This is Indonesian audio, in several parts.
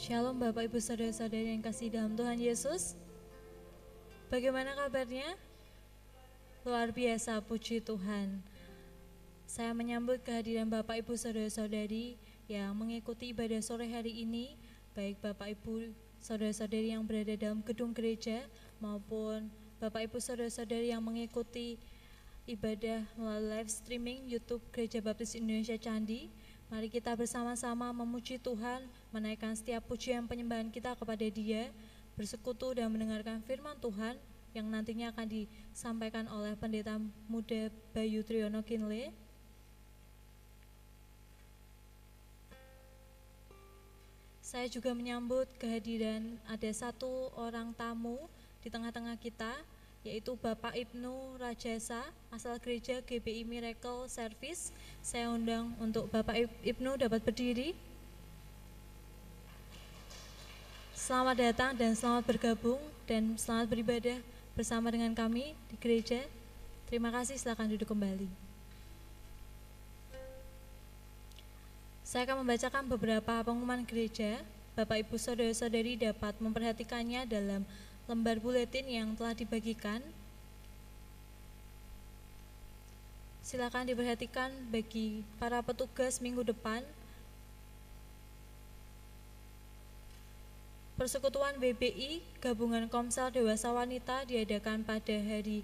Shalom Bapak Ibu Saudara-saudari yang kasih dalam Tuhan Yesus. Bagaimana kabarnya? Luar biasa, puji Tuhan. Saya menyambut kehadiran Bapak Ibu Saudara-saudari yang mengikuti ibadah sore hari ini, baik Bapak Ibu Saudara-saudari yang berada dalam gedung gereja maupun Bapak Ibu Saudara-saudari yang mengikuti ibadah live streaming YouTube Gereja Baptis Indonesia Candi. Mari kita bersama-sama memuji Tuhan, menaikkan setiap pujian penyembahan kita kepada Dia, bersekutu dan mendengarkan firman Tuhan yang nantinya akan disampaikan oleh pendeta muda Bayu Triyono Kinle. Saya juga menyambut kehadiran ada satu orang tamu di tengah-tengah kita, yaitu Bapak Ibnu Rajasa asal gereja GBI Miracle Service. Saya undang untuk Bapak Ibnu dapat berdiri. Selamat datang dan selamat bergabung dan selamat beribadah bersama dengan kami di gereja. Terima kasih, silakan duduk kembali. Saya akan membacakan beberapa pengumuman gereja. Bapak Ibu Saudara-saudari dapat memperhatikannya dalam lembar buletin yang telah dibagikan. Silakan diperhatikan bagi para petugas minggu depan. Persekutuan BBI Gabungan Komsel Dewasa Wanita diadakan pada hari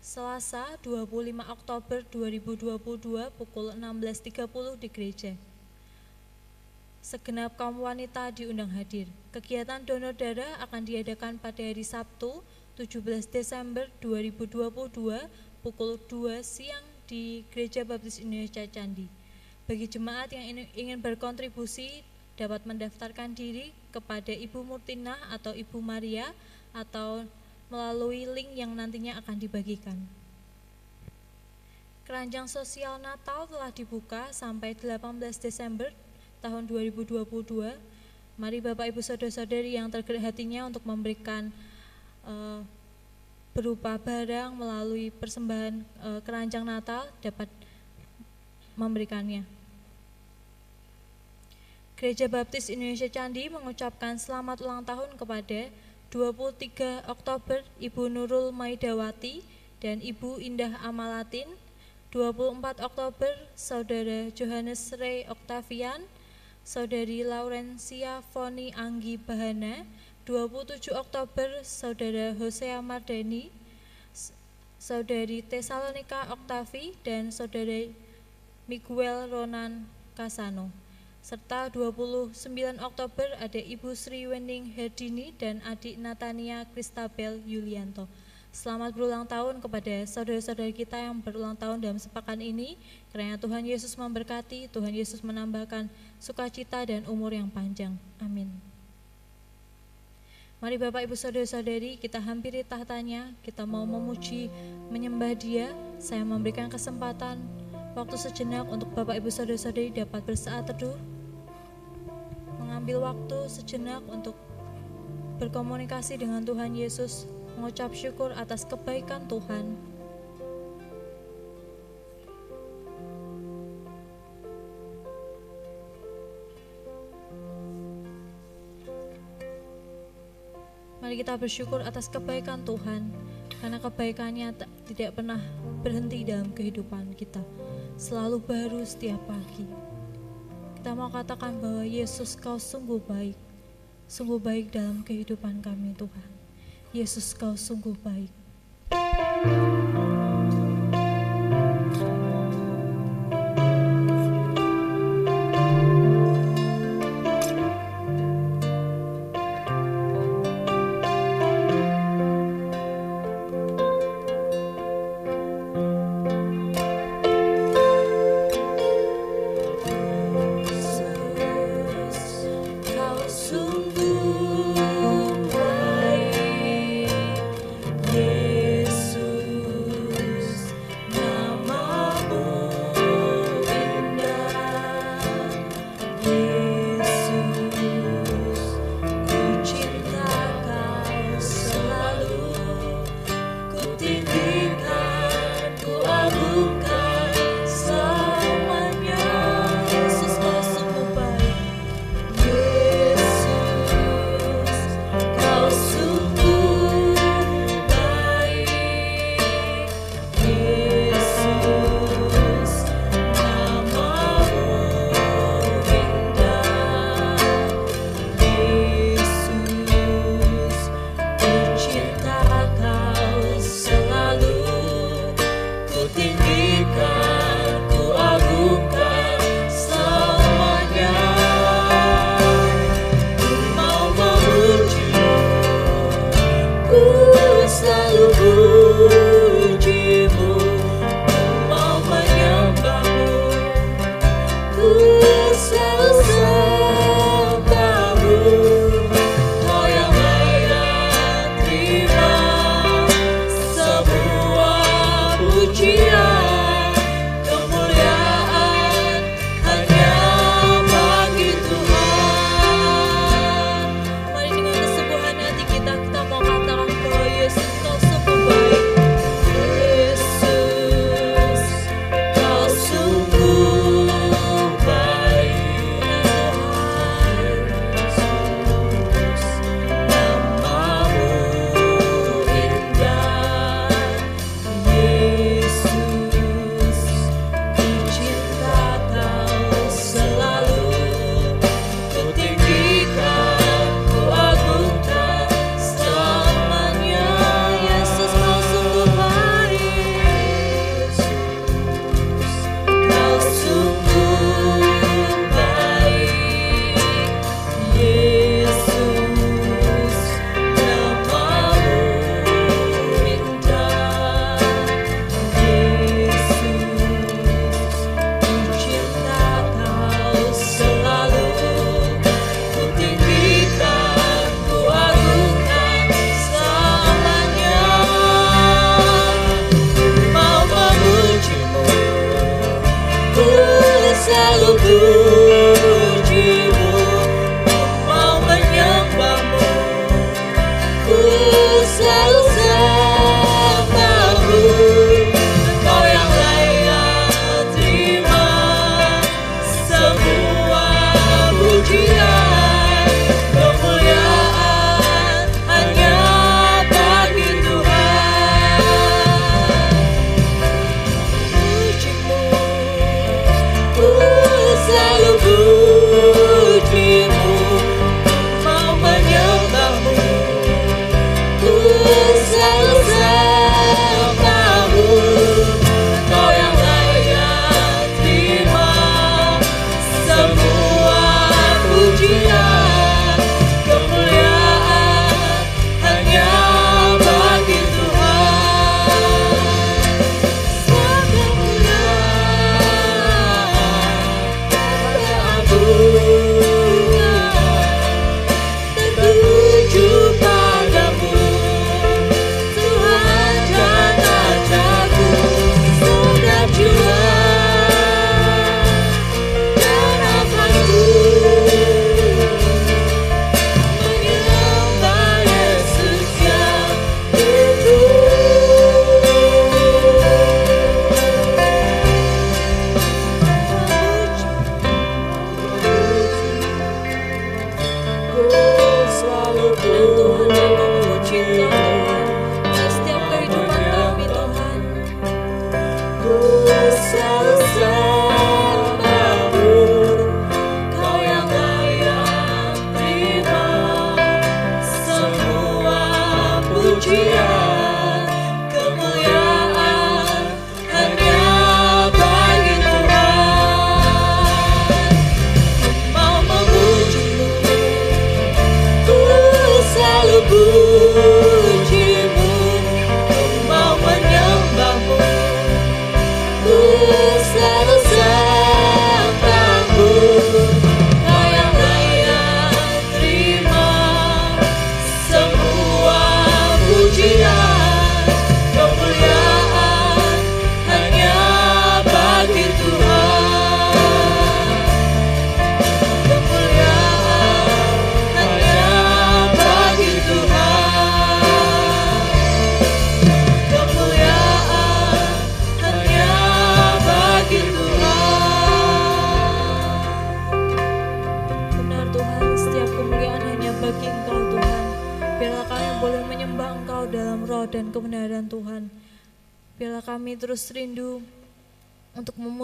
Selasa 25 Oktober 2022 pukul 16.30 di gereja segenap kaum wanita diundang hadir. Kegiatan donor darah akan diadakan pada hari Sabtu 17 Desember 2022 pukul 2 siang di Gereja Baptis Indonesia Candi. Bagi jemaat yang ingin berkontribusi dapat mendaftarkan diri kepada Ibu Murtina atau Ibu Maria atau melalui link yang nantinya akan dibagikan. Keranjang sosial Natal telah dibuka sampai 18 Desember tahun 2022. Mari Bapak Ibu Saudara-saudari yang tergerak hatinya untuk memberikan uh, berupa barang melalui persembahan uh, keranjang Natal dapat memberikannya. Gereja Baptis Indonesia Candi mengucapkan selamat ulang tahun kepada 23 Oktober Ibu Nurul Maidawati dan Ibu Indah Amalatin, 24 Oktober Saudara Johannes Ray Octavian, Saudari Laurencia Foni Anggi Bahana 27 Oktober Saudara Hosea Mardani Saudari Tesalonika Oktavi dan Saudara Miguel Ronan Kasano serta 29 Oktober ada Ibu Sri Wening Herdini dan adik Natania Kristabel Yulianto. Selamat berulang tahun kepada saudara-saudara kita yang berulang tahun dalam sepakan ini. Karena Tuhan Yesus memberkati, Tuhan Yesus menambahkan sukacita dan umur yang panjang. Amin. Mari Bapak Ibu Saudara-saudari kita hampiri tahtanya, kita mau memuji, menyembah dia. Saya memberikan kesempatan waktu sejenak untuk Bapak Ibu Saudara-saudari dapat bersaat teduh, mengambil waktu sejenak untuk berkomunikasi dengan Tuhan Yesus, mengucap syukur atas kebaikan Tuhan. Mari kita bersyukur atas kebaikan Tuhan, karena kebaikannya tidak pernah berhenti dalam kehidupan kita, selalu baru setiap pagi. Kita mau katakan bahwa Yesus kau sungguh baik, sungguh baik dalam kehidupan kami Tuhan. Yesus kau sungguh baik.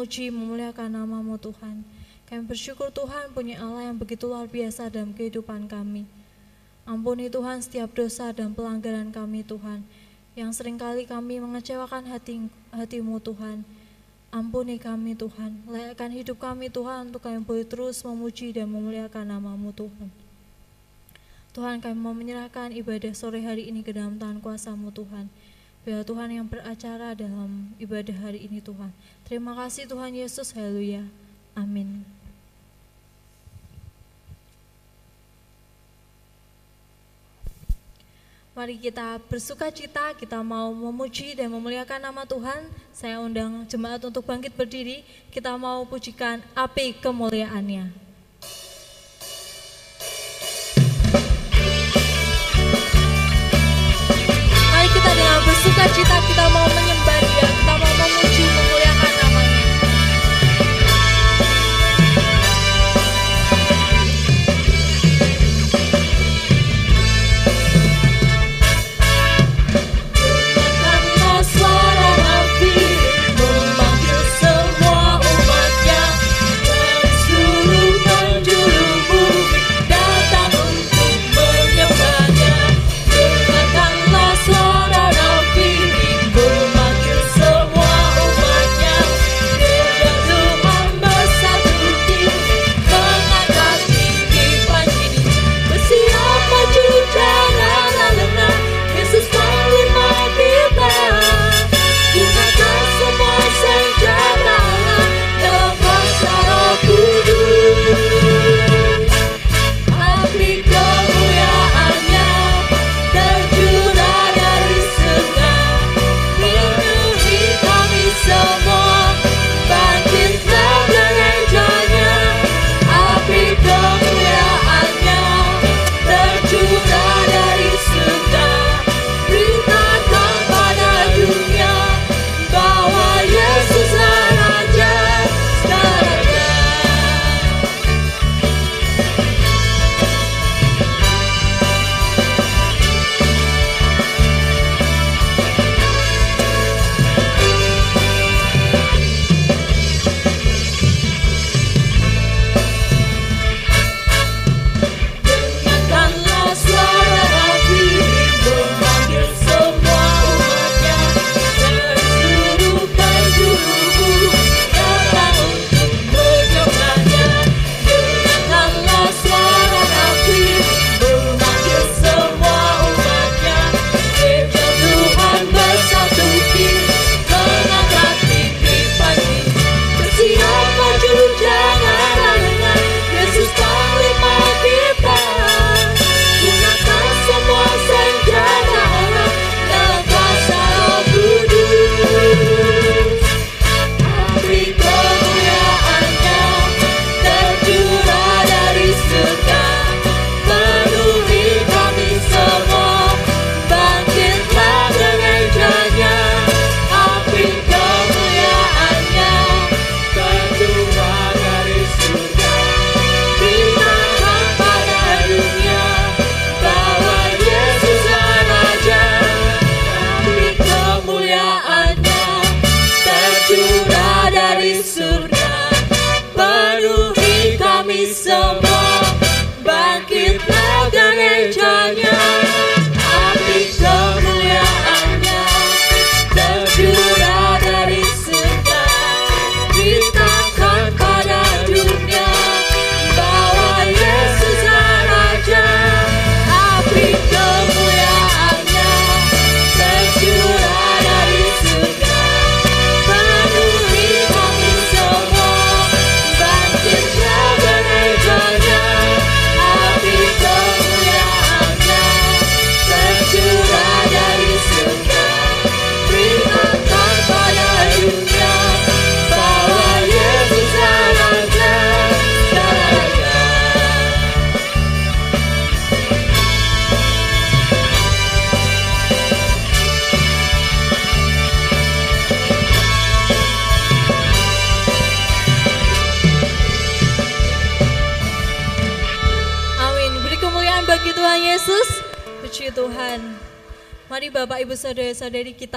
Memuji, memuliakan namamu Tuhan. Kami bersyukur Tuhan punya Allah yang begitu luar biasa dalam kehidupan kami. Ampuni Tuhan setiap dosa dan pelanggaran kami Tuhan, yang sering kali kami mengecewakan hati, hatimu Tuhan. Ampuni kami Tuhan, layakkan hidup kami Tuhan untuk kami boleh terus memuji dan memuliakan namamu Tuhan. Tuhan kami mau menyerahkan ibadah sore hari ini ke dalam tangan kuasamu Tuhan. Biar Tuhan yang beracara dalam ibadah hari ini Tuhan. Terima kasih Tuhan Yesus, haleluya. Amin. Mari kita bersuka cita, kita mau memuji dan memuliakan nama Tuhan. Saya undang jemaat untuk bangkit berdiri, kita mau pujikan api kemuliaannya. bersuka cita kita mau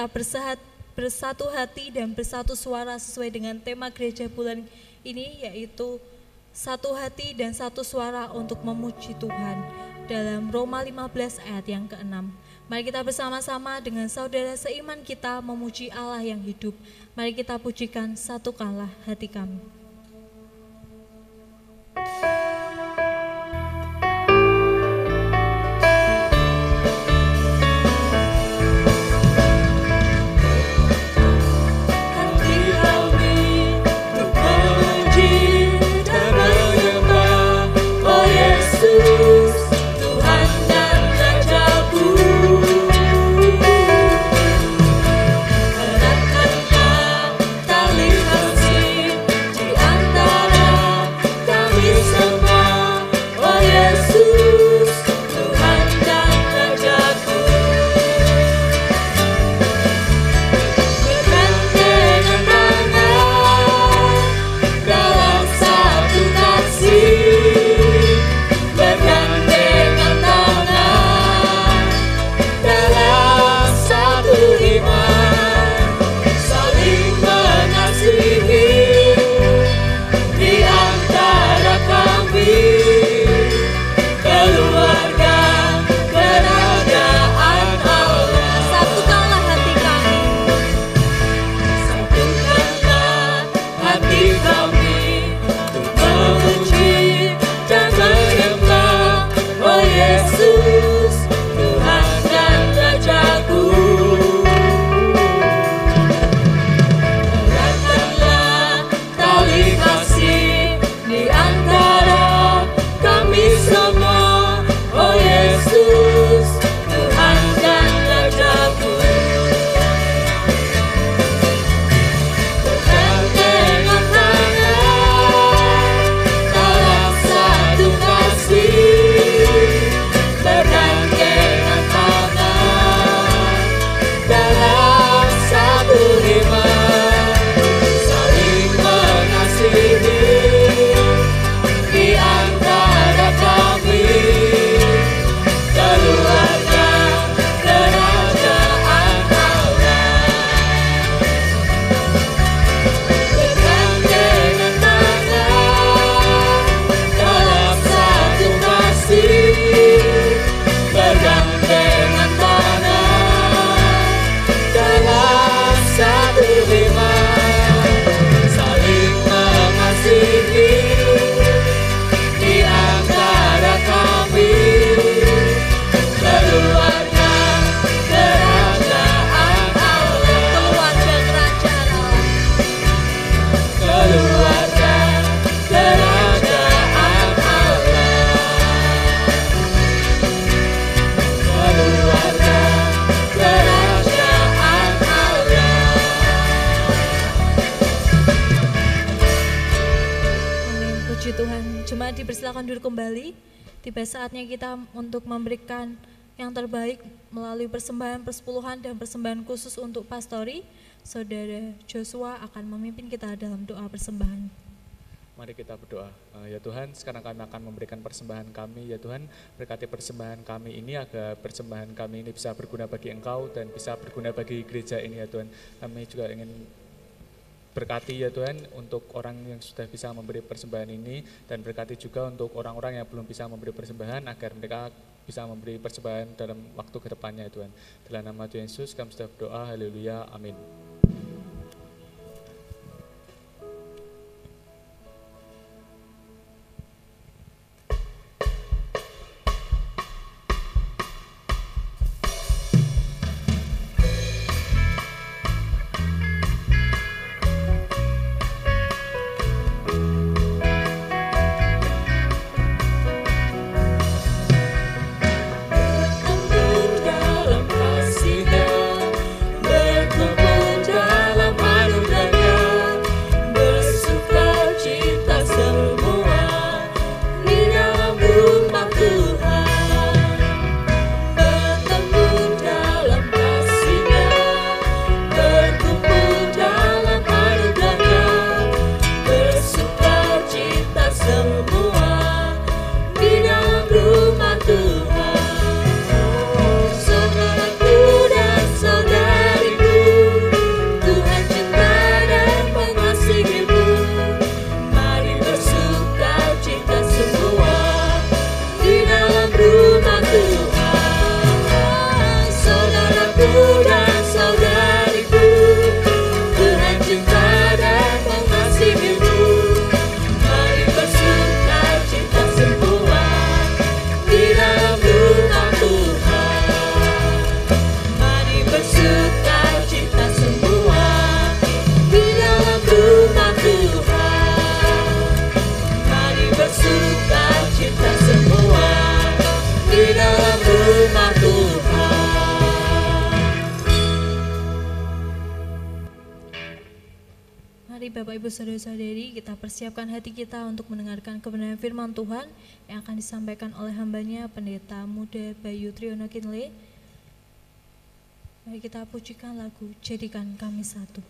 kita bersahat, bersatu hati dan bersatu suara sesuai dengan tema gereja bulan ini yaitu satu hati dan satu suara untuk memuji Tuhan dalam Roma 15 ayat yang ke-6. Mari kita bersama-sama dengan saudara seiman kita memuji Allah yang hidup. Mari kita pujikan satukanlah hati kami. Terbaik melalui persembahan persepuluhan dan persembahan khusus untuk pastori. Saudara Joshua akan memimpin kita dalam doa persembahan. Mari kita berdoa. Uh, ya Tuhan, sekarang kami akan memberikan persembahan kami. Ya Tuhan, berkati persembahan kami ini agar persembahan kami ini bisa berguna bagi Engkau dan bisa berguna bagi gereja ini ya Tuhan. Kami juga ingin Berkati ya Tuhan untuk orang yang sudah bisa memberi persembahan ini dan berkati juga untuk orang-orang yang belum bisa memberi persembahan agar mereka bisa memberi persembahan dalam waktu ke depannya ya Tuhan. Dalam nama Tuhan Yesus kami sudah berdoa, haleluya, amin. Kita persiapkan hati kita untuk mendengarkan kebenaran firman Tuhan yang akan disampaikan oleh hambanya Pendeta Muda Bayu Triyono Kinle. Mari kita pujikan lagu Jadikan Kami Satu.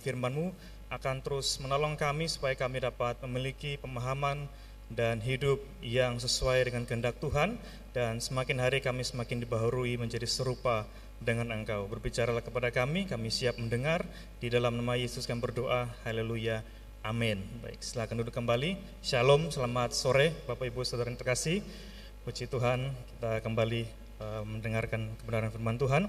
Firman-Mu akan terus menolong kami supaya kami dapat memiliki pemahaman dan hidup yang sesuai dengan kehendak Tuhan dan semakin hari kami semakin dibaharui menjadi serupa dengan Engkau. Berbicaralah kepada kami, kami siap mendengar. Di dalam nama Yesus kami berdoa. Haleluya. Amin. Baik, silakan duduk kembali. Shalom, selamat sore Bapak Ibu Saudara yang terkasih. Puji Tuhan, kita kembali uh, mendengarkan kebenaran firman Tuhan.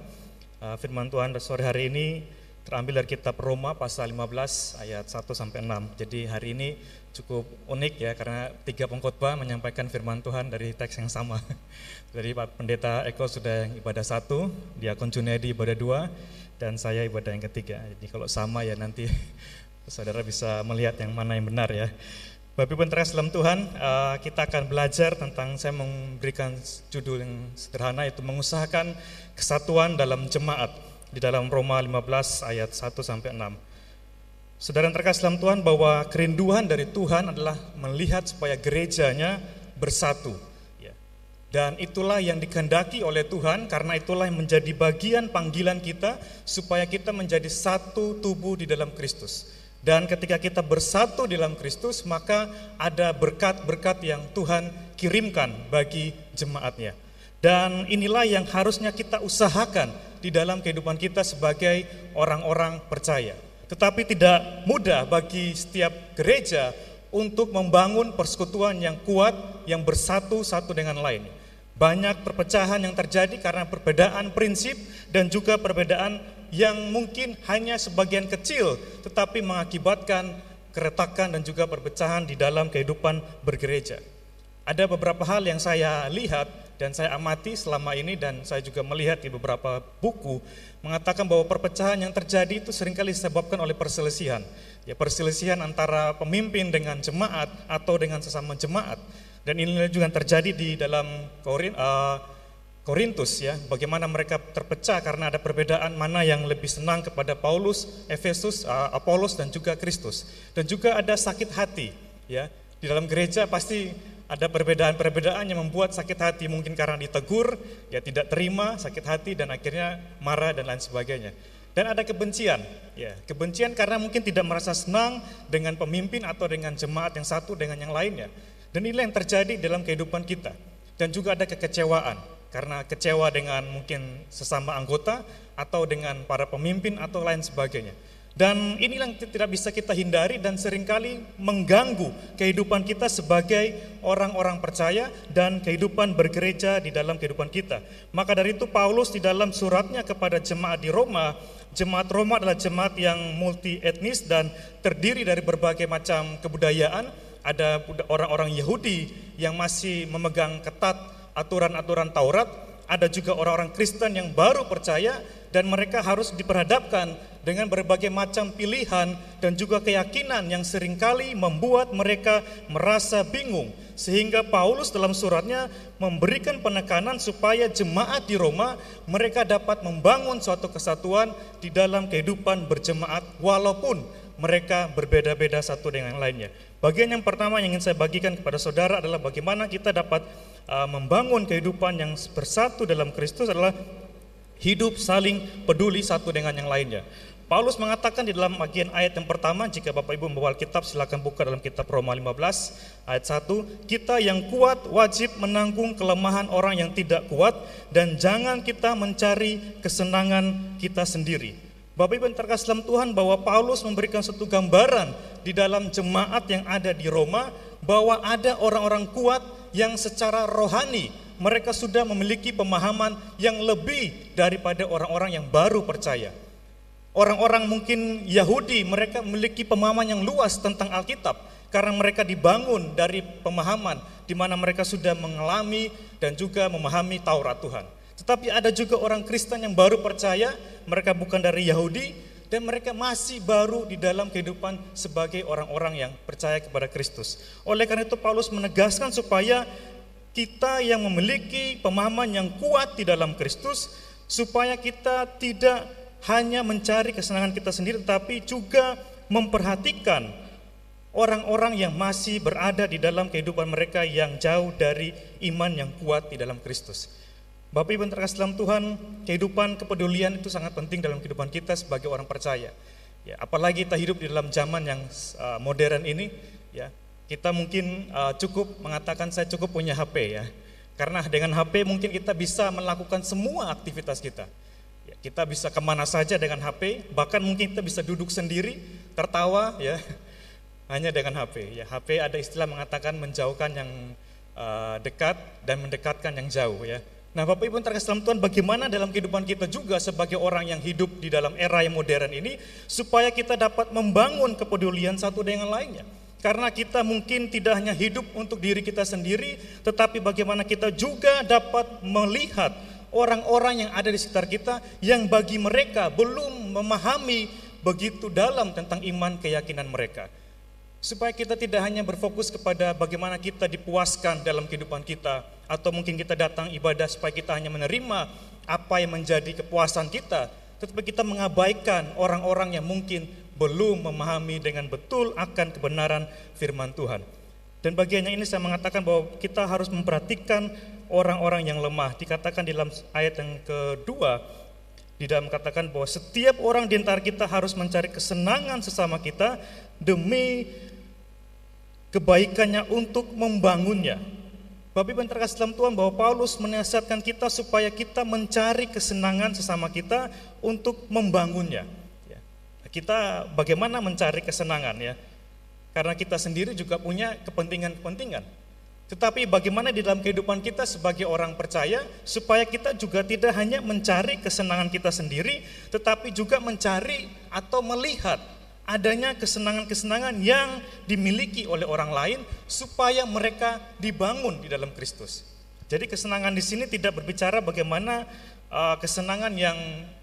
Uh, firman Tuhan sore hari ini terambil dari kitab Roma pasal 15 ayat 1 sampai 6. Jadi hari ini cukup unik ya karena tiga pengkhotbah menyampaikan firman Tuhan dari teks yang sama. Jadi Pak Pendeta Eko sudah yang ibadah satu, Diakon Junedi ibadah dua, dan saya ibadah yang ketiga. Jadi kalau sama ya nanti saudara bisa melihat yang mana yang benar ya. Bapak Ibu terkasih dalam Tuhan, uh, kita akan belajar tentang saya memberikan judul yang sederhana yaitu mengusahakan kesatuan dalam jemaat di dalam Roma 15 ayat 1 sampai 6. Saudara yang terkasih dalam Tuhan bahwa kerinduan dari Tuhan adalah melihat supaya gerejanya bersatu. Ya. Dan itulah yang dikehendaki oleh Tuhan karena itulah yang menjadi bagian panggilan kita supaya kita menjadi satu tubuh di dalam Kristus. Dan ketika kita bersatu di dalam Kristus, maka ada berkat-berkat yang Tuhan kirimkan bagi jemaatnya. Dan inilah yang harusnya kita usahakan di dalam kehidupan kita sebagai orang-orang percaya. Tetapi tidak mudah bagi setiap gereja untuk membangun persekutuan yang kuat, yang bersatu satu dengan lain. Banyak perpecahan yang terjadi karena perbedaan prinsip dan juga perbedaan yang mungkin hanya sebagian kecil tetapi mengakibatkan keretakan dan juga perpecahan di dalam kehidupan bergereja. Ada beberapa hal yang saya lihat dan saya amati selama ini dan saya juga melihat di beberapa buku mengatakan bahwa perpecahan yang terjadi itu sering kali disebabkan oleh perselisihan. Ya perselisihan antara pemimpin dengan jemaat atau dengan sesama jemaat. Dan ini juga terjadi di dalam Korin, uh, Korintus ya, bagaimana mereka terpecah karena ada perbedaan mana yang lebih senang kepada Paulus, Efesus, uh, Apolos dan juga Kristus. Dan juga ada sakit hati ya. Di dalam gereja pasti ada perbedaan-perbedaan yang membuat sakit hati mungkin karena ditegur, ya tidak terima, sakit hati dan akhirnya marah dan lain sebagainya. Dan ada kebencian, ya kebencian karena mungkin tidak merasa senang dengan pemimpin atau dengan jemaat yang satu dengan yang lainnya. Dan inilah yang terjadi dalam kehidupan kita. Dan juga ada kekecewaan karena kecewa dengan mungkin sesama anggota atau dengan para pemimpin atau lain sebagainya. Dan inilah yang tidak bisa kita hindari dan sering kali mengganggu kehidupan kita sebagai orang-orang percaya dan kehidupan bergereja di dalam kehidupan kita. Maka dari itu Paulus di dalam suratnya kepada jemaat di Roma, jemaat Roma adalah jemaat yang multi etnis dan terdiri dari berbagai macam kebudayaan. Ada orang-orang Yahudi yang masih memegang ketat aturan-aturan Taurat, ada juga orang-orang Kristen yang baru percaya dan mereka harus diperhadapkan dengan berbagai macam pilihan dan juga keyakinan yang sering kali membuat mereka merasa bingung. Sehingga Paulus dalam suratnya memberikan penekanan supaya jemaat di Roma mereka dapat membangun suatu kesatuan di dalam kehidupan berjemaat walaupun mereka berbeda-beda satu dengan lainnya. Bagian yang pertama yang ingin saya bagikan kepada saudara adalah bagaimana kita dapat uh, membangun kehidupan yang bersatu dalam Kristus adalah hidup saling peduli satu dengan yang lainnya. Paulus mengatakan di dalam bagian ayat yang pertama, jika Bapak Ibu membawa Alkitab silakan buka dalam kitab Roma 15 ayat 1, kita yang kuat wajib menanggung kelemahan orang yang tidak kuat dan jangan kita mencari kesenangan kita sendiri. Bapak Ibu yang terkasih dalam Tuhan bahwa Paulus memberikan satu gambaran di dalam jemaat yang ada di Roma bahwa ada orang-orang kuat yang secara rohani mereka sudah memiliki pemahaman yang lebih daripada orang-orang yang baru percaya. Orang-orang mungkin Yahudi mereka memiliki pemahaman yang luas tentang Alkitab karena mereka dibangun dari pemahaman di mana mereka sudah mengalami dan juga memahami Taurat Tuhan. Tetapi ada juga orang Kristen yang baru percaya, mereka bukan dari Yahudi, dan mereka masih baru di dalam kehidupan sebagai orang-orang yang percaya kepada Kristus. Oleh karena itu Paulus menegaskan supaya kita yang memiliki pemahaman yang kuat di dalam Kristus, supaya kita tidak hanya mencari kesenangan kita sendiri, tetapi juga memperhatikan orang-orang yang masih berada di dalam kehidupan mereka yang jauh dari iman yang kuat di dalam Kristus. Bapak Ibu terkasih dalam Tuhan, kehidupan kepedulian itu sangat penting dalam kehidupan kita sebagai orang percaya. Ya, apalagi kita hidup di dalam zaman yang uh, modern ini, ya, kita mungkin uh, cukup mengatakan saya cukup punya HP ya. Karena dengan HP mungkin kita bisa melakukan semua aktivitas kita. Ya, kita bisa ke mana saja dengan HP, bahkan mungkin kita bisa duduk sendiri, tertawa ya. hanya dengan HP. Ya, HP ada istilah mengatakan menjauhkan yang uh, dekat dan mendekatkan yang jauh ya. Nah Bapak Ibu terkasih dalam Tuhan bagaimana dalam kehidupan kita juga sebagai orang yang hidup di dalam era yang modern ini supaya kita dapat membangun kepedulian satu dengan lainnya. Karena kita mungkin tidak hanya hidup untuk diri kita sendiri, tetapi bagaimana kita juga dapat melihat orang-orang yang ada di sekitar kita yang bagi mereka belum memahami begitu dalam tentang iman keyakinan mereka. Supaya kita tidak hanya berfokus kepada bagaimana kita dipuaskan dalam kehidupan kita atau mungkin kita datang ibadah supaya kita hanya menerima apa yang menjadi kepuasan kita tetapi kita mengabaikan orang-orang yang mungkin belum memahami dengan betul akan kebenaran firman Tuhan dan bagiannya ini saya mengatakan bahwa kita harus memperhatikan orang-orang yang lemah dikatakan di dalam ayat yang kedua di dalam katakan bahwa setiap orang di antara kita harus mencari kesenangan sesama kita demi kebaikannya untuk membangunnya. Bapak Ibu terkasih dalam Tuhan bahwa Paulus menasihatkan kita supaya kita mencari kesenangan sesama kita untuk membangunnya. Kita bagaimana mencari kesenangan ya? Karena kita sendiri juga punya kepentingan-kepentingan. Tetapi bagaimana di dalam kehidupan kita sebagai orang percaya supaya kita juga tidak hanya mencari kesenangan kita sendiri, tetapi juga mencari atau melihat adanya kesenangan-kesenangan yang dimiliki oleh orang lain supaya mereka dibangun di dalam Kristus. Jadi kesenangan di sini tidak berbicara bagaimana uh, kesenangan yang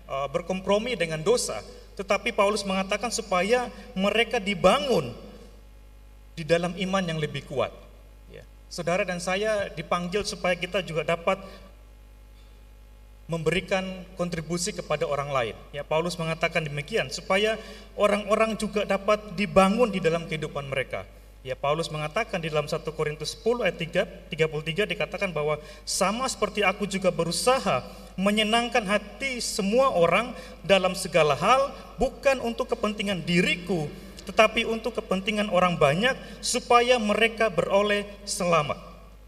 uh, berkompromi dengan dosa, tetapi Paulus mengatakan supaya mereka dibangun di dalam iman yang lebih kuat. Ya. Saudara dan saya dipanggil supaya kita juga dapat memberikan kontribusi kepada orang lain. Ya, Paulus mengatakan demikian supaya orang-orang juga dapat dibangun di dalam kehidupan mereka. Ya, Paulus mengatakan di dalam 1 Korintus 10 ayat 3, 33 dikatakan bahwa sama seperti aku juga berusaha menyenangkan hati semua orang dalam segala hal bukan untuk kepentingan diriku tetapi untuk kepentingan orang banyak supaya mereka beroleh selamat.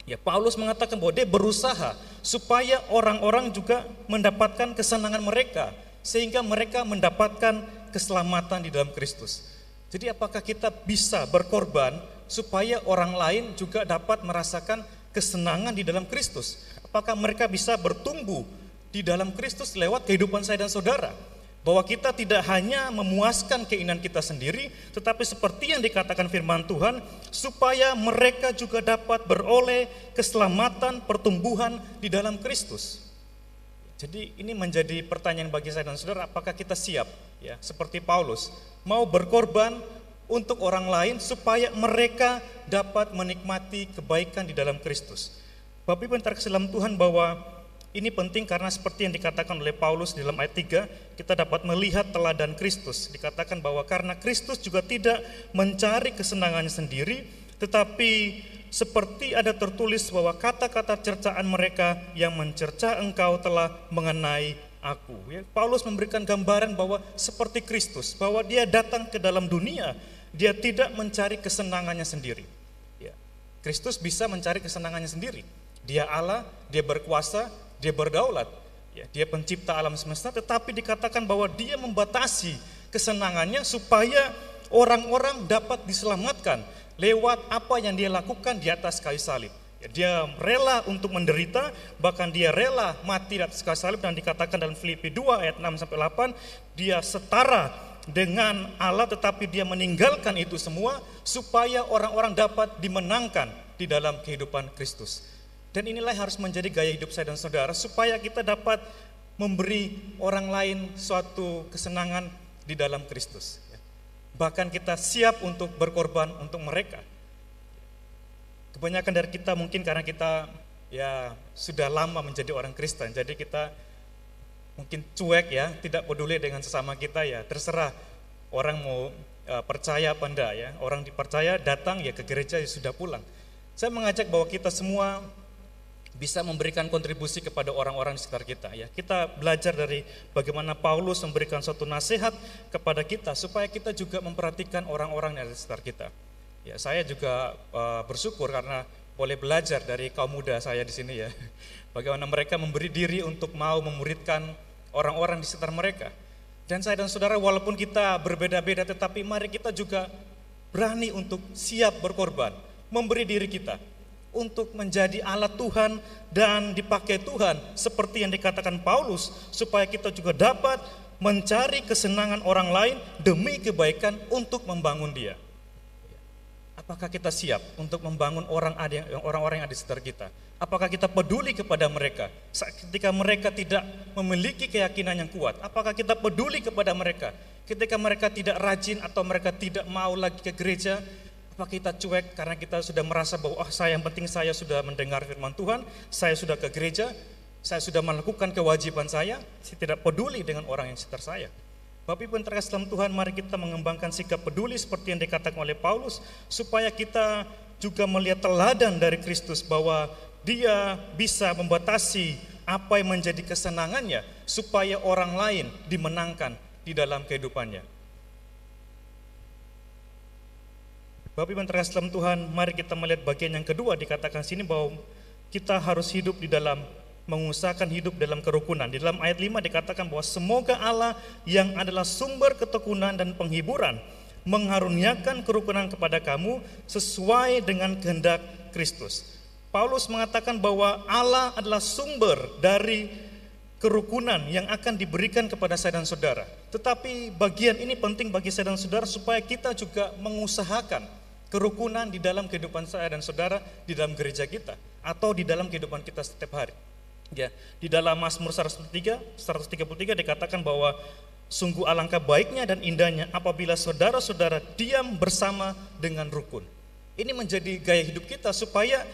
Ya, Paulus mengatakan bahwa dia berusaha supaya orang-orang juga mendapatkan kesenangan mereka sehingga mereka mendapatkan keselamatan di dalam Kristus. Jadi apakah kita bisa berkorban supaya orang lain juga dapat merasakan kesenangan di dalam Kristus? Apakah mereka bisa bertumbuh di dalam Kristus lewat kehidupan saya dan saudara? bahwa kita tidak hanya memuaskan keinginan kita sendiri, tetapi seperti yang dikatakan firman Tuhan, supaya mereka juga dapat beroleh keselamatan, pertumbuhan di dalam Kristus. Jadi ini menjadi pertanyaan bagi saya dan saudara, apakah kita siap ya seperti Paulus mau berkorban untuk orang lain supaya mereka dapat menikmati kebaikan di dalam Kristus. Bapak Ibu yang Tuhan bahwa ini penting karena seperti yang dikatakan oleh Paulus dalam ayat 3, kita dapat melihat teladan Kristus. Dikatakan bahwa karena Kristus juga tidak mencari kesenangannya sendiri, tetapi seperti ada tertulis bahwa kata-kata cercaan mereka yang mencerca engkau telah mengenai aku. Ya, Paulus memberikan gambaran bahwa seperti Kristus, bahwa dia datang ke dalam dunia, dia tidak mencari kesenangannya sendiri. Ya, Kristus bisa mencari kesenangannya sendiri. Dia Allah, dia berkuasa, dia berdaulat, ya, dia pencipta alam semesta, tetapi dikatakan bahwa dia membatasi kesenangannya supaya orang-orang dapat diselamatkan lewat apa yang dia lakukan di atas kayu salib. Dia rela untuk menderita, bahkan dia rela mati di atas salib dan dikatakan dalam Filipi 2 ayat 6 sampai 8, dia setara dengan Allah tetapi dia meninggalkan itu semua supaya orang-orang dapat dimenangkan di dalam kehidupan Kristus. Dan inilah yang harus menjadi gaya hidup saya dan saudara supaya kita dapat memberi orang lain suatu kesenangan di dalam Kristus. Bahkan kita siap untuk berkorban untuk mereka. Kebanyakan dari kita mungkin karena kita ya sudah lama menjadi orang Kristen, jadi kita mungkin cuek ya, tidak peduli dengan sesama kita ya, terserah orang mau uh, percaya apa enggak ya. Orang dipercaya datang ya ke gereja ya sudah pulang. Saya mengajak bahwa kita semua bisa memberikan kontribusi kepada orang-orang di sekitar kita ya. Kita belajar dari bagaimana Paulus memberikan suatu nasihat kepada kita supaya kita juga memperhatikan orang-orang yang di sekitar kita. Ya, saya juga uh, bersyukur karena boleh belajar dari kaum muda saya di sini ya. Bagaimana mereka memberi diri untuk mau memuridkan orang-orang di sekitar mereka. Dan saya dan saudara walaupun kita berbeda-beda tetapi mari kita juga berani untuk siap berkorban, memberi diri kita untuk menjadi alat Tuhan dan dipakai Tuhan seperti yang dikatakan Paulus supaya kita juga dapat mencari kesenangan orang lain demi kebaikan untuk membangun dia. Apakah kita siap untuk membangun orang-orang yang ada di sekitar kita? Apakah kita peduli kepada mereka ketika mereka tidak memiliki keyakinan yang kuat? Apakah kita peduli kepada mereka ketika mereka tidak rajin atau mereka tidak mau lagi ke gereja? Apakah kita cuek karena kita sudah merasa bahwa oh saya yang penting saya sudah mendengar firman Tuhan, saya sudah ke gereja, saya sudah melakukan kewajiban saya, saya tidak peduli dengan orang yang sekitar saya. Bapak Ibu yang terkasih dalam Tuhan, mari kita mengembangkan sikap peduli seperti yang dikatakan oleh Paulus, supaya kita juga melihat teladan dari Kristus bahwa dia bisa membatasi apa yang menjadi kesenangannya, supaya orang lain dimenangkan di dalam kehidupannya. Bapak Ibu terkasih dalam Tuhan, mari kita melihat bagian yang kedua dikatakan sini bahwa kita harus hidup di dalam mengusahakan hidup dalam kerukunan. Di dalam ayat 5 dikatakan bahwa semoga Allah yang adalah sumber ketekunan dan penghiburan mengaruniakan kerukunan kepada kamu sesuai dengan kehendak Kristus. Paulus mengatakan bahwa Allah adalah sumber dari kerukunan yang akan diberikan kepada saya dan saudara. Tetapi bagian ini penting bagi saya dan saudara supaya kita juga mengusahakan kerukunan di dalam kehidupan saya dan saudara di dalam gereja kita atau di dalam kehidupan kita setiap hari. Ya, di dalam Mazmur 103, 133 dikatakan bahwa sungguh alangkah baiknya dan indahnya apabila saudara-saudara diam bersama dengan rukun. Ini menjadi gaya hidup kita supaya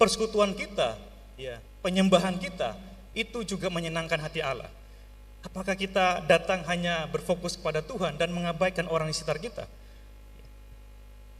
persekutuan kita, ya, penyembahan kita itu juga menyenangkan hati Allah. Apakah kita datang hanya berfokus kepada Tuhan dan mengabaikan orang di sekitar kita?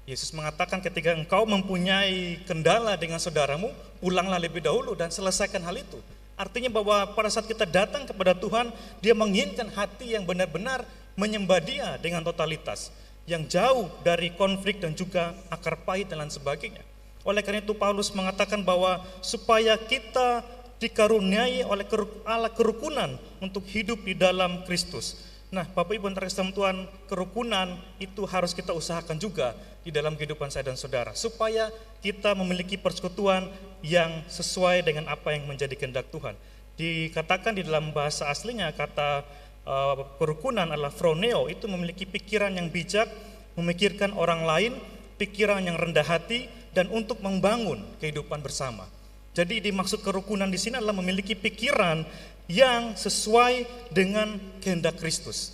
Yesus mengatakan ketika engkau mempunyai kendala dengan saudaramu, pulanglah lebih dahulu dan selesaikan hal itu. Artinya bahwa pada saat kita datang kepada Tuhan, Dia menginginkan hati yang benar-benar menyembah Dia dengan totalitas, yang jauh dari konflik dan juga akar pahit dan lain sebagainya. Oleh karena itu Paulus mengatakan bahwa supaya kita dikaruniai oleh Allah kerukunan untuk hidup di dalam Kristus. Nah, Bapak Ibu antara Tuhan, kerukunan itu harus kita usahakan juga di dalam kehidupan saya dan saudara supaya kita memiliki persekutuan yang sesuai dengan apa yang menjadi kehendak Tuhan. Dikatakan di dalam bahasa aslinya kata uh, kerukunan adalah froneo itu memiliki pikiran yang bijak, memikirkan orang lain, pikiran yang rendah hati dan untuk membangun kehidupan bersama. Jadi dimaksud kerukunan di sini adalah memiliki pikiran yang sesuai dengan kehendak Kristus.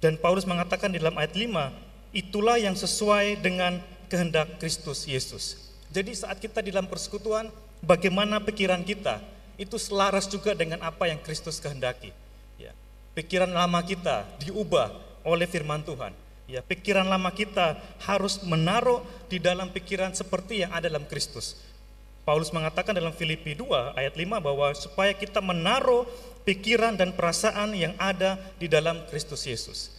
Dan Paulus mengatakan di dalam ayat 5, itulah yang sesuai dengan kehendak Kristus Yesus. Jadi saat kita di dalam persekutuan, bagaimana pikiran kita itu selaras juga dengan apa yang Kristus kehendaki. Ya, pikiran lama kita diubah oleh firman Tuhan. Ya, pikiran lama kita harus menaruh di dalam pikiran seperti yang ada dalam Kristus. Paulus mengatakan dalam Filipi 2 ayat 5 bahwa supaya kita menaruh pikiran dan perasaan yang ada di dalam Kristus Yesus.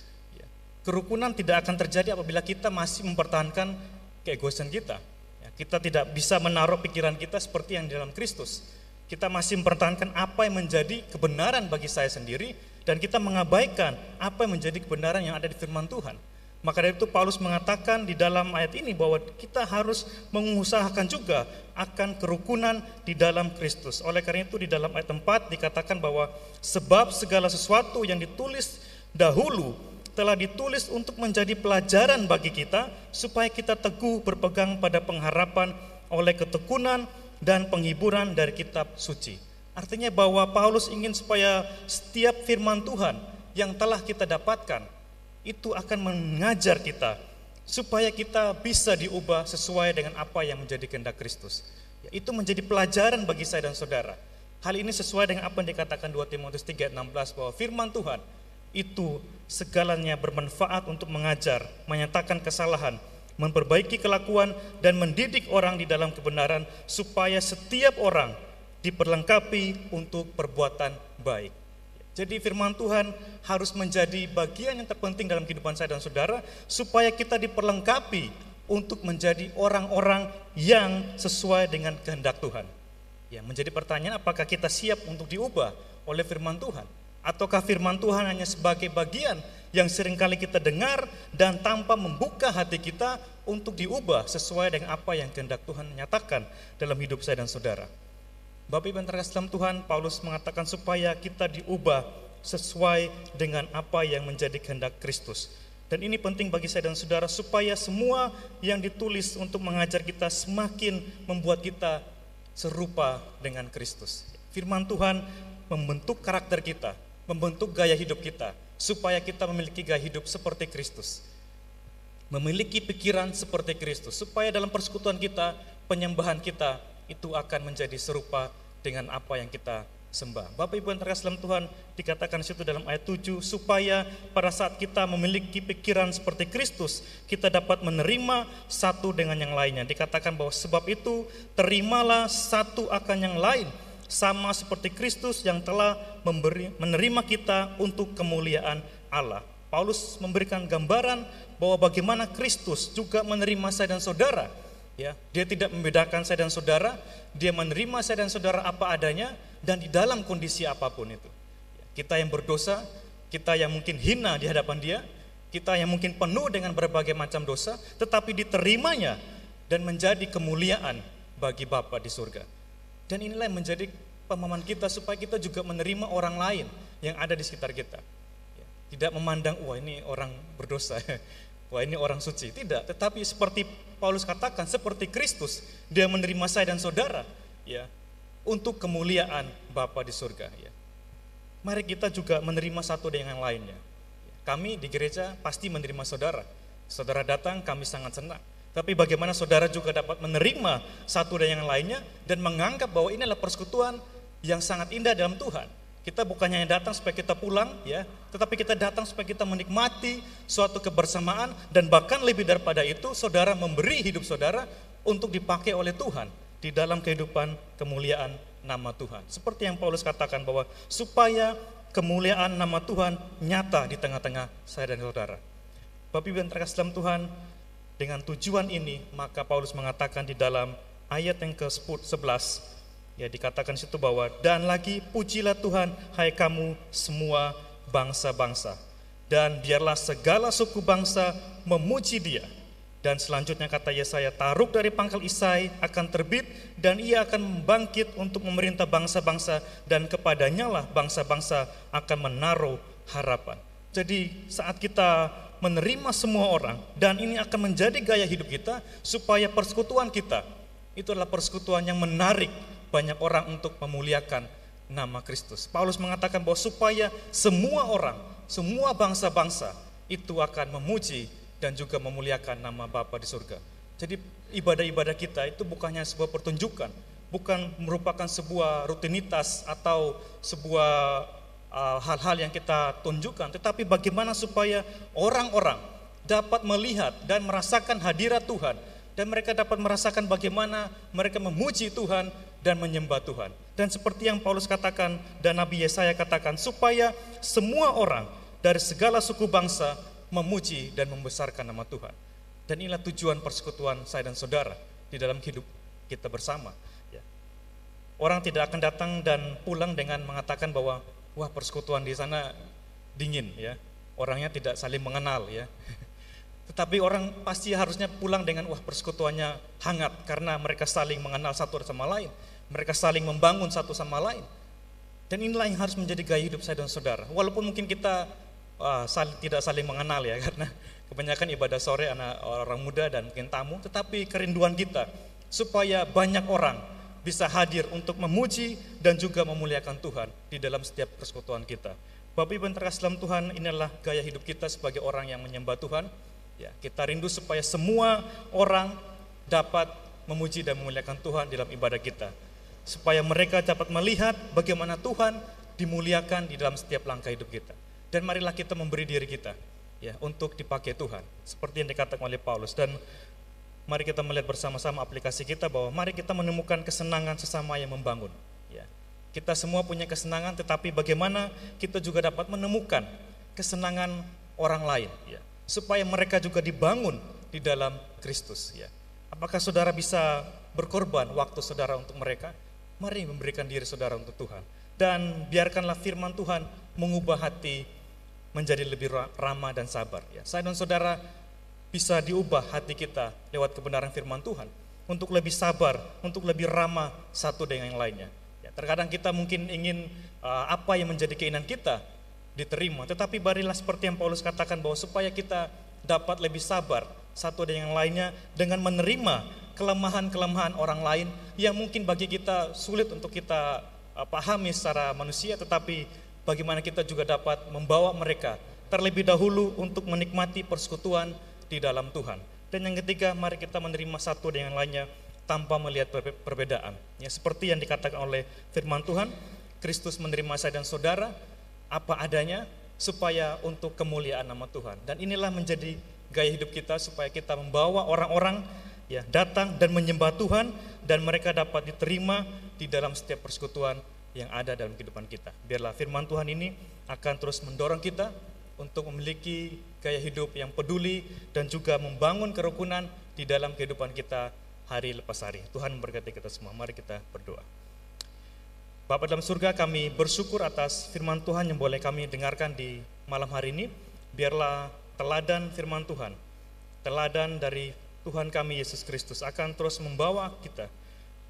Kerukunan tidak akan terjadi apabila kita masih mempertahankan keegoisan kita. Ya, kita tidak bisa menaruh pikiran kita seperti yang di dalam Kristus. Kita masih mempertahankan apa yang menjadi kebenaran bagi saya sendiri dan kita mengabaikan apa yang menjadi kebenaran yang ada di firman Tuhan. Maka dari itu Paulus mengatakan di dalam ayat ini bahwa kita harus mengusahakan juga akan kerukunan di dalam Kristus. Oleh karena itu di dalam ayat 4 dikatakan bahwa sebab segala sesuatu yang ditulis dahulu telah ditulis untuk menjadi pelajaran bagi kita supaya kita teguh berpegang pada pengharapan oleh ketekunan dan penghiburan dari kitab suci. Artinya bahwa Paulus ingin supaya setiap firman Tuhan yang telah kita dapatkan itu akan mengajar kita supaya kita bisa diubah sesuai dengan apa yang menjadi kehendak Kristus. Ya, itu menjadi pelajaran bagi saya dan saudara. Hal ini sesuai dengan apa yang dikatakan 2 Timotius 3:16 bahwa firman Tuhan itu segalanya bermanfaat untuk mengajar, menyatakan kesalahan, memperbaiki kelakuan, dan mendidik orang di dalam kebenaran, supaya setiap orang diperlengkapi untuk perbuatan baik. Jadi firman Tuhan harus menjadi bagian yang terpenting dalam kehidupan saya dan saudara, supaya kita diperlengkapi untuk menjadi orang-orang yang sesuai dengan kehendak Tuhan. Ya, menjadi pertanyaan apakah kita siap untuk diubah oleh firman Tuhan? Ataukah firman Tuhan hanya sebagai bagian yang sering kali kita dengar dan tanpa membuka hati kita untuk diubah sesuai dengan apa yang kehendak Tuhan nyatakan dalam hidup saya dan saudara. Bapak Ibu yang dalam Tuhan, Paulus mengatakan supaya kita diubah sesuai dengan apa yang menjadi kehendak Kristus. Dan ini penting bagi saya dan saudara supaya semua yang ditulis untuk mengajar kita semakin membuat kita serupa dengan Kristus. Firman Tuhan membentuk karakter kita, membentuk gaya hidup kita, supaya kita memiliki gaya hidup seperti Kristus. Memiliki pikiran seperti Kristus, supaya dalam persekutuan kita, penyembahan kita itu akan menjadi serupa dengan apa yang kita sembah. Bapak Ibu yang terkasih Tuhan dikatakan situ dalam ayat 7 supaya pada saat kita memiliki pikiran seperti Kristus, kita dapat menerima satu dengan yang lainnya. Dikatakan bahwa sebab itu terimalah satu akan yang lain sama seperti Kristus yang telah memberi menerima kita untuk kemuliaan Allah. Paulus memberikan gambaran bahwa bagaimana Kristus juga menerima saya dan saudara Ya, dia tidak membedakan saya dan saudara, dia menerima saya dan saudara apa adanya dan di dalam kondisi apa pun itu. Kita yang berdosa, kita yang mungkin hina di hadapan dia, kita yang mungkin penuh dengan berbagai macam dosa, tetapi diterimanya dan menjadi kemuliaan bagi Bapa di surga. Dan inilah yang menjadi pemahaman kita supaya kita juga menerima orang lain yang ada di sekitar kita. Tidak memandang, wah ini orang berdosa, wah ini orang suci. Tidak, tetapi seperti Paulus katakan seperti Kristus, dia menerima saya dan saudara, ya, untuk kemuliaan Bapa di surga, ya. Mari kita juga menerima satu dengan yang lainnya. Kami di gereja pasti menerima saudara. Saudara datang, kami sangat senang. Tapi bagaimana saudara juga dapat menerima satu dan yang lainnya dan menganggap bahwa ini adalah persekutuan yang sangat indah dalam Tuhan. Kita bukannya hanya datang supaya kita pulang, ya, tetapi kita datang supaya kita menikmati suatu kebersamaan dan bahkan lebih daripada itu, saudara memberi hidup saudara untuk dipakai oleh Tuhan di dalam kehidupan kemuliaan nama Tuhan. Seperti yang Paulus katakan bahwa supaya kemuliaan nama Tuhan nyata di tengah-tengah saya dan saudara. Bapak Ibu yang terkasih dalam Tuhan, dengan tujuan ini maka Paulus mengatakan di dalam ayat yang ke-11 Ya dikatakan situ bahwa dan lagi pujilah Tuhan hai kamu semua bangsa-bangsa dan biarlah segala suku bangsa memuji Dia. Dan selanjutnya kata Yesaya, taruk dari pangkal Isai akan terbit dan ia akan membangkit untuk memerintah bangsa-bangsa dan kepadanya lah bangsa-bangsa akan menaruh harapan. Jadi saat kita menerima semua orang dan ini akan menjadi gaya hidup kita supaya persekutuan kita itu adalah persekutuan yang menarik banyak orang untuk memuliakan nama Kristus. Paulus mengatakan bahwa supaya semua orang, semua bangsa-bangsa itu akan memuji dan juga memuliakan nama Bapa di surga. Jadi ibadah-ibadah kita itu bukannya sebuah pertunjukan, bukan merupakan sebuah rutinitas atau sebuah uh, hal-hal uh, yang kita tunjukkan, tetapi bagaimana supaya orang-orang dapat melihat dan merasakan hadirat Tuhan dan mereka dapat merasakan bagaimana mereka memuji Tuhan dan menyembah Tuhan. Dan seperti yang Paulus katakan dan Nabi Yesaya katakan, supaya semua orang dari segala suku bangsa memuji dan membesarkan nama Tuhan. Dan inilah tujuan persekutuan saya dan saudara di dalam hidup kita bersama. Ya. Orang tidak akan datang dan pulang dengan mengatakan bahwa wah persekutuan di sana dingin ya, orangnya tidak saling mengenal ya. Tetapi orang pasti harusnya pulang dengan wah persekutuannya hangat karena mereka saling mengenal satu sama lain. Mereka saling membangun satu sama lain. Dan inilah yang harus menjadi gaya hidup saya dan saudara. Walaupun mungkin kita uh, saling, tidak saling mengenal ya, karena kebanyakan ibadah sore anak orang muda dan mungkin tamu, tetapi kerinduan kita supaya banyak orang bisa hadir untuk memuji dan juga memuliakan Tuhan di dalam setiap persekutuan kita. Bapak Ibu yang terkasih dalam Tuhan, inilah gaya hidup kita sebagai orang yang menyembah Tuhan. Ya, kita rindu supaya semua orang dapat memuji dan memuliakan Tuhan dalam ibadah kita supaya mereka dapat melihat bagaimana Tuhan dimuliakan di dalam setiap langkah hidup kita. Dan marilah kita memberi diri kita ya untuk dipakai Tuhan seperti yang dikatakan oleh Paulus dan mari kita melihat bersama-sama aplikasi kita bahwa mari kita menemukan kesenangan sesama yang membangun ya. Kita semua punya kesenangan tetapi bagaimana kita juga dapat menemukan kesenangan orang lain ya supaya mereka juga dibangun di dalam Kristus ya. Apakah saudara bisa berkorban waktu saudara untuk mereka? Mari memberikan diri saudara untuk Tuhan. dan biarkanlah firman Tuhan mengubah hati menjadi lebih ramah dan sabar. Ya, saya dan saudara bisa diubah hati kita lewat kebenaran firman Tuhan untuk lebih sabar, untuk lebih ramah satu dengan yang lainnya. Ya, terkadang kita mungkin ingin uh, apa yang menjadi keinginan kita diterima, tetapi barilah seperti yang Paulus katakan bahwa supaya kita dapat lebih sabar satu dengan yang lainnya dengan menerima kelemahan-kelemahan orang lain yang mungkin bagi kita sulit untuk kita uh, pahami secara manusia, tetapi bagaimana kita juga dapat membawa mereka terlebih dahulu untuk menikmati persekutuan di dalam Tuhan. Dan yang ketiga, mari kita menerima satu dengan lainnya tanpa melihat perbedaan. Ya, seperti yang dikatakan oleh firman Tuhan, Kristus menerima saya dan saudara apa adanya supaya untuk kemuliaan nama Tuhan. Dan inilah menjadi gaya hidup kita supaya kita membawa orang-orang ya datang dan menyembah Tuhan dan mereka dapat diterima di dalam setiap persekutuan yang ada dalam kehidupan kita. Biarlah firman Tuhan ini akan terus mendorong kita untuk memiliki gaya hidup yang peduli dan juga membangun kerukunan di dalam kehidupan kita hari lepas hari. Tuhan memberkati kita semua. Mari kita berdoa. Bapak dalam surga kami bersyukur atas firman Tuhan yang boleh kami dengarkan di malam hari ini. Biarlah teladan firman Tuhan, teladan dari Tuhan kami Yesus Kristus akan terus membawa kita,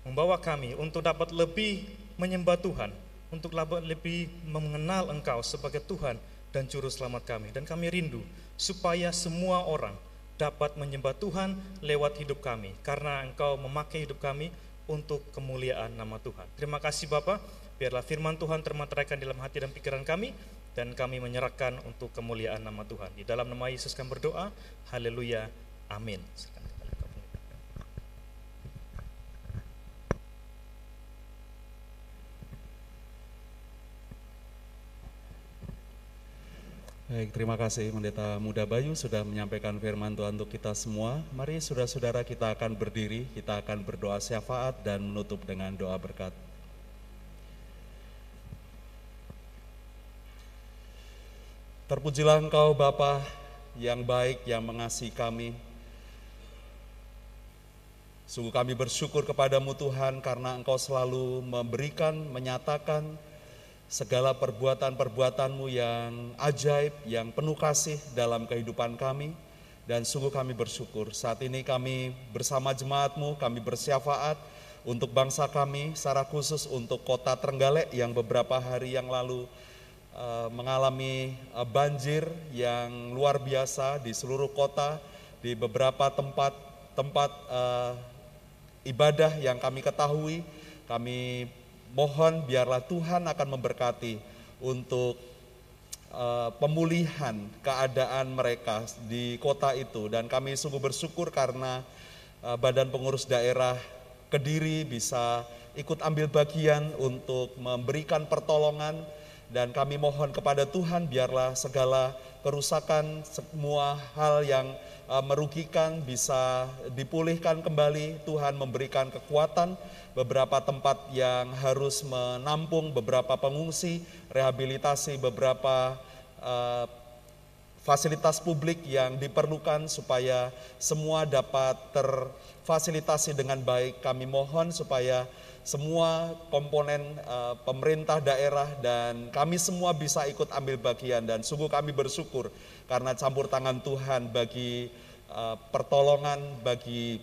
membawa kami untuk dapat lebih menyembah Tuhan, untuk lebih mengenal Engkau sebagai Tuhan dan Juru Selamat kami. Dan kami rindu supaya semua orang dapat menyembah Tuhan lewat hidup kami, karena Engkau memakai hidup kami untuk kemuliaan nama Tuhan. Terima kasih Bapak, biarlah firman Tuhan termateraikan dalam hati dan pikiran kami, dan kami menyerahkan untuk kemuliaan nama Tuhan. Di dalam nama Yesus kami berdoa, haleluya, amin. Baik, terima kasih Pendeta Muda Bayu sudah menyampaikan firman Tuhan untuk kita semua. Mari saudara-saudara kita akan berdiri, kita akan berdoa syafaat dan menutup dengan doa berkat. Terpujilah Engkau Bapa yang baik, yang mengasihi kami. Sungguh kami bersyukur kepadamu Tuhan karena Engkau selalu memberikan, menyatakan, segala perbuatan-perbuatanmu yang ajaib, yang penuh kasih dalam kehidupan kami. Dan sungguh kami bersyukur saat ini kami bersama jemaatmu, kami bersyafaat untuk bangsa kami, secara khusus untuk kota Trenggalek yang beberapa hari yang lalu uh, mengalami uh, banjir yang luar biasa di seluruh kota, di beberapa tempat tempat uh, ibadah yang kami ketahui, kami Mohon biarlah Tuhan akan memberkati untuk uh, pemulihan keadaan mereka di kota itu. Dan kami sungguh bersyukur karena uh, Badan Pengurus Daerah Kediri bisa ikut ambil bagian untuk memberikan pertolongan dan kami mohon kepada Tuhan biarlah segala kerusakan semua hal yang uh, merugikan bisa dipulihkan kembali Tuhan memberikan kekuatan beberapa tempat yang harus menampung beberapa pengungsi, rehabilitasi beberapa uh, fasilitas publik yang diperlukan supaya semua dapat terfasilitasi dengan baik. Kami mohon supaya semua komponen uh, pemerintah daerah dan kami semua bisa ikut ambil bagian dan sungguh kami bersyukur karena campur tangan Tuhan bagi uh, pertolongan bagi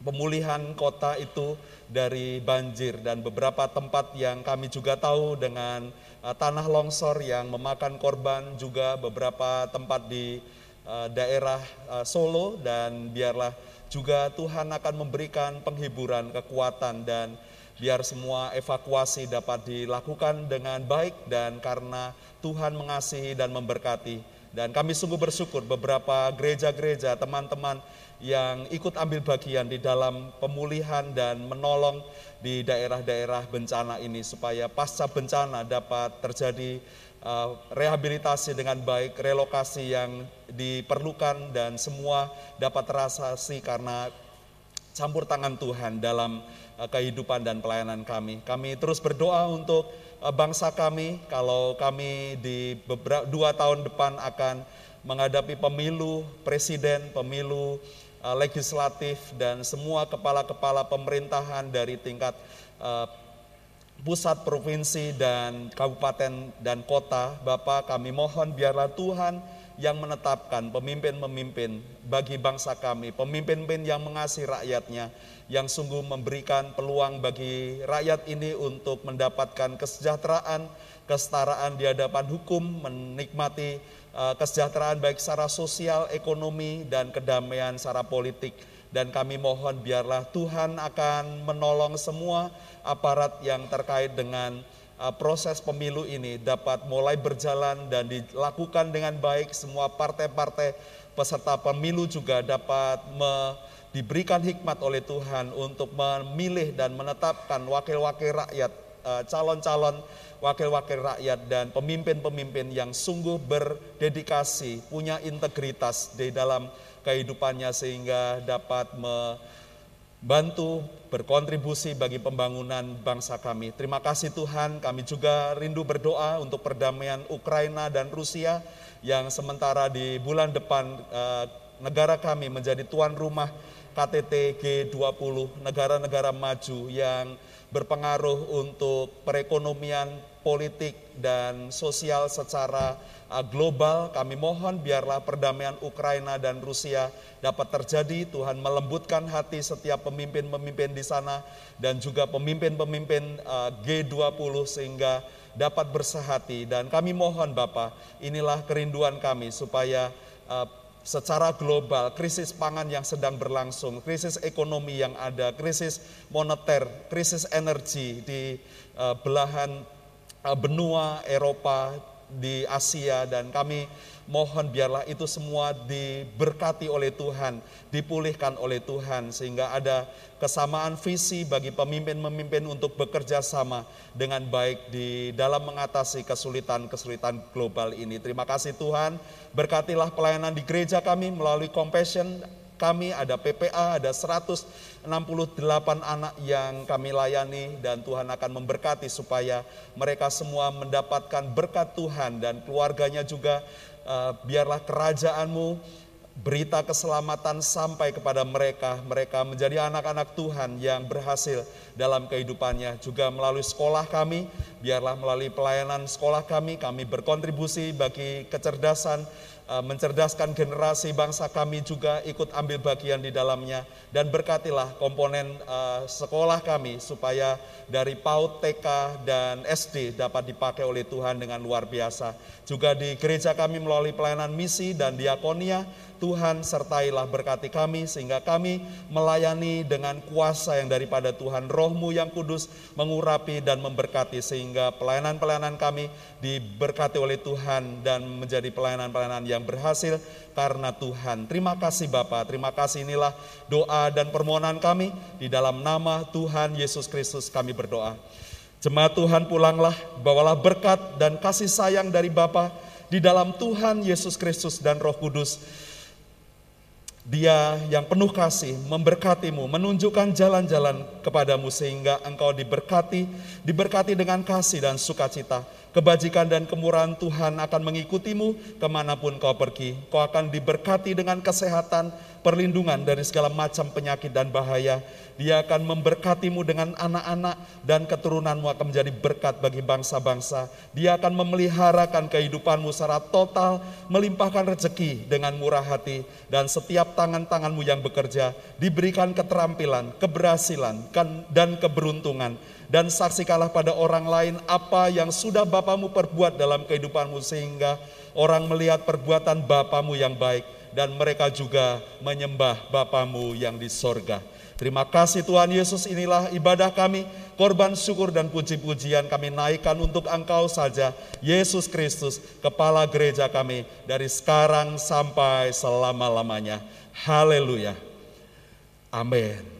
pemulihan kota itu dari banjir. Dan beberapa tempat yang kami juga tahu dengan uh, tanah longsor yang memakan korban juga beberapa tempat di uh, daerah uh, Solo. Dan biarlah juga Tuhan akan memberikan penghiburan, kekuatan dan biar semua evakuasi dapat dilakukan dengan baik dan karena Tuhan mengasihi dan memberkati. Dan kami sungguh bersyukur beberapa gereja-gereja, teman-teman yang ikut ambil bagian di dalam pemulihan dan menolong di daerah-daerah bencana ini supaya pasca bencana dapat terjadi uh, rehabilitasi dengan baik, relokasi yang diperlukan dan semua dapat terasasi karena campur tangan Tuhan dalam uh, kehidupan dan pelayanan kami. Kami terus berdoa untuk uh, bangsa kami kalau kami di beberapa dua tahun depan akan menghadapi pemilu presiden, pemilu uh, legislatif dan semua kepala-kepala pemerintahan dari tingkat pusat, provinsi, dan kabupaten dan kota, Bapak kami mohon biarlah Tuhan yang menetapkan pemimpin-pemimpin bagi bangsa kami, pemimpin-pemimpin yang mengasihi rakyatnya, yang sungguh memberikan peluang bagi rakyat ini untuk mendapatkan kesejahteraan, kesetaraan di hadapan hukum, menikmati uh, kesejahteraan baik secara sosial, ekonomi, dan kedamaian secara politik. Dan kami mohon biarlah Tuhan akan menolong semua aparat yang terkait dengan Uh, proses pemilu ini dapat mulai berjalan dan dilakukan dengan baik. Semua partai-partai peserta pemilu juga dapat me, diberikan hikmat oleh Tuhan untuk memilih dan menetapkan wakil-wakil rakyat, uh, calon-calon wakil-wakil rakyat dan pemimpin-pemimpin yang sungguh berdedikasi, punya integritas di dalam kehidupannya sehingga dapat me, bantu berkontribusi bagi pembangunan bangsa kami. Terima kasih Tuhan, kami juga rindu berdoa untuk perdamaian Ukraina dan Rusia yang sementara di bulan depan eh, negara kami menjadi tuan rumah KTT G20, negara-negara maju yang berpengaruh untuk perekonomian, politik, dan sosial secara uh, global. Kami mohon biarlah perdamaian Ukraina dan Rusia dapat terjadi. Tuhan melembutkan hati setiap pemimpin-pemimpin di sana dan juga pemimpin-pemimpin uh, G20 sehingga dapat bersehati. Dan kami mohon Bapak, inilah kerinduan kami supaya uh, secara global krisis pangan yang sedang berlangsung, krisis ekonomi yang ada, krisis moneter, krisis energi di belahan benua Eropa, di Asia dan kami mohon biarlah itu semua diberkati oleh Tuhan, dipulihkan oleh Tuhan sehingga ada kesamaan visi bagi pemimpin-pemimpin untuk bekerja sama dengan baik di dalam mengatasi kesulitan-kesulitan global ini. Terima kasih Tuhan, berkatilah pelayanan di gereja kami melalui compassion kami ada PPA, ada 168 anak yang kami layani dan Tuhan akan memberkati supaya mereka semua mendapatkan berkat Tuhan dan keluarganya juga uh, biarlah kerajaanmu berita keselamatan sampai kepada mereka. Mereka menjadi anak-anak Tuhan yang berhasil dalam kehidupannya. Juga melalui sekolah kami, biarlah melalui pelayanan sekolah kami, kami berkontribusi bagi kecerdasan mencerdaskan generasi bangsa kami juga ikut ambil bagian di dalamnya dan berkatilah komponen uh, sekolah kami supaya dari PAUD, TK dan SD dapat dipakai oleh Tuhan dengan luar biasa. Juga di gereja kami melalui pelayanan misi dan diakonia Tuhan sertailah berkati kami sehingga kami melayani dengan kuasa yang daripada Tuhan rohmu yang kudus mengurapi dan memberkati sehingga pelayanan-pelayanan kami diberkati oleh Tuhan dan menjadi pelayanan-pelayanan yang berhasil karena Tuhan. Terima kasih Bapak, terima kasih. Inilah doa dan permohonan kami. Di dalam nama Tuhan Yesus Kristus kami berdoa. Jemaat Tuhan pulanglah, bawalah berkat dan kasih sayang dari Bapa di dalam Tuhan Yesus Kristus dan Roh Kudus dia yang penuh kasih memberkatimu, menunjukkan jalan-jalan kepadamu sehingga engkau diberkati, diberkati dengan kasih dan sukacita. Kebajikan dan kemurahan Tuhan akan mengikutimu ke mana pun kau pergi. Kau akan diberkati dengan kesehatan, perlindungan dari segala macam penyakit dan bahaya. Dia akan memberkatimu dengan anak-anak dan keturunanmu akan menjadi berkat bagi bangsa-bangsa. Dia akan memeliharakan kehidupanmu secara total, melimpahkan rezeki dengan murah hati. Dan setiap tangan-tanganmu yang bekerja diberikan keterampilan, keberhasilan, dan keberuntungan. Dan saksikanlah pada orang lain apa yang sudah Bapamu perbuat dalam kehidupanmu sehingga orang melihat perbuatan Bapamu yang baik dan mereka juga menyembah Bapamu yang di sorga. Terima kasih Tuhan Yesus inilah ibadah kami, korban syukur dan puji-pujian kami naikkan untuk Engkau saja, Yesus Kristus, Kepala Gereja kami, dari sekarang sampai selama-lamanya. Haleluya. Amin.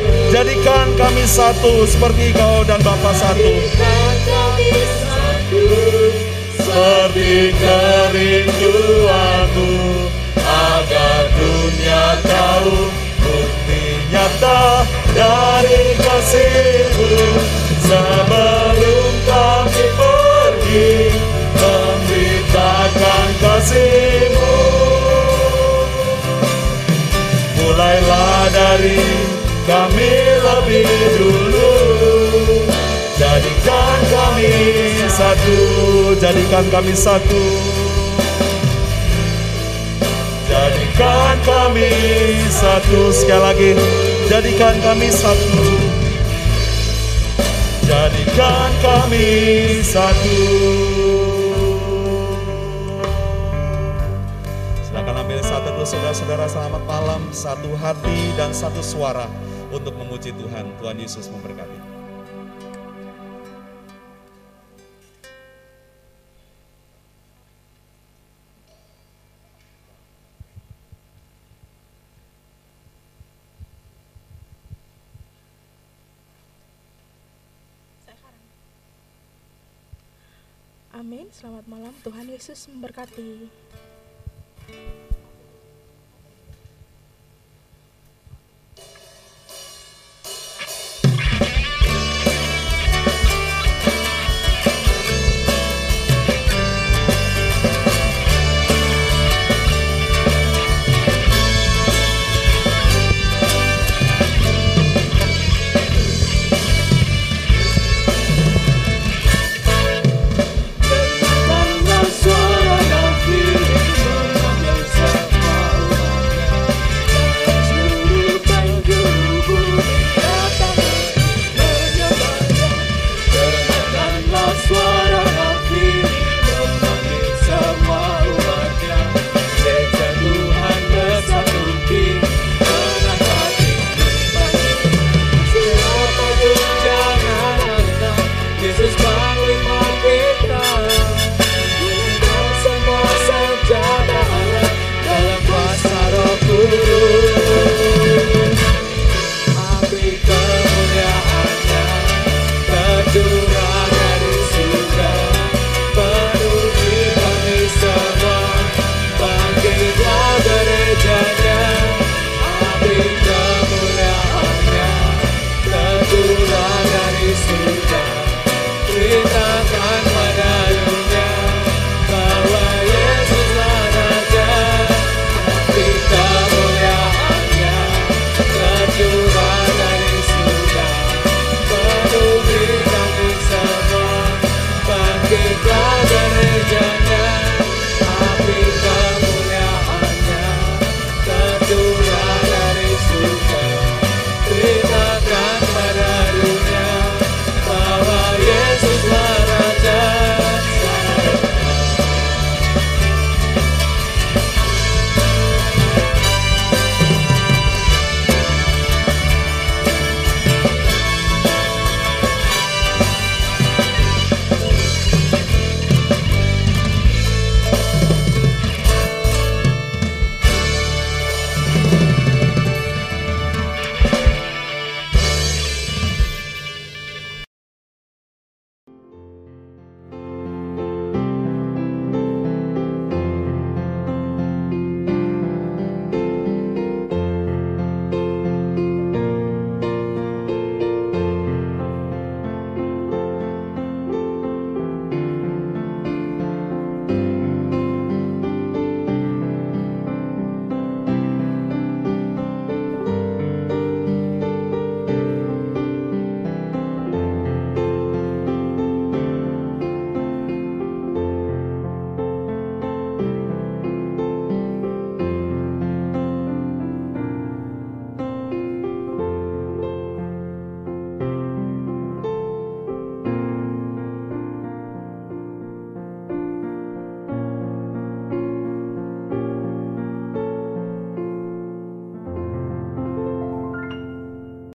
Jadikan kami satu seperti kau dan Bapa satu. Seperti kerinduanmu agar dunia tahu bukti nyata dari kasihmu sebelum kami pergi memberitakan kasihmu mulailah dari kami lebih dulu jadikan kami Satu, jadikan kami satu. jadikan kami Satu sekali lagi, jadikan kami satu. jadikan kami satu. Silakan ambil satu dulu saudara-saudara selamat malam, satu hati dan satu suara untuk memuji Tuhan. Tuhan Yesus memberkati. Amin. Selamat malam. Tuhan Yesus memberkati.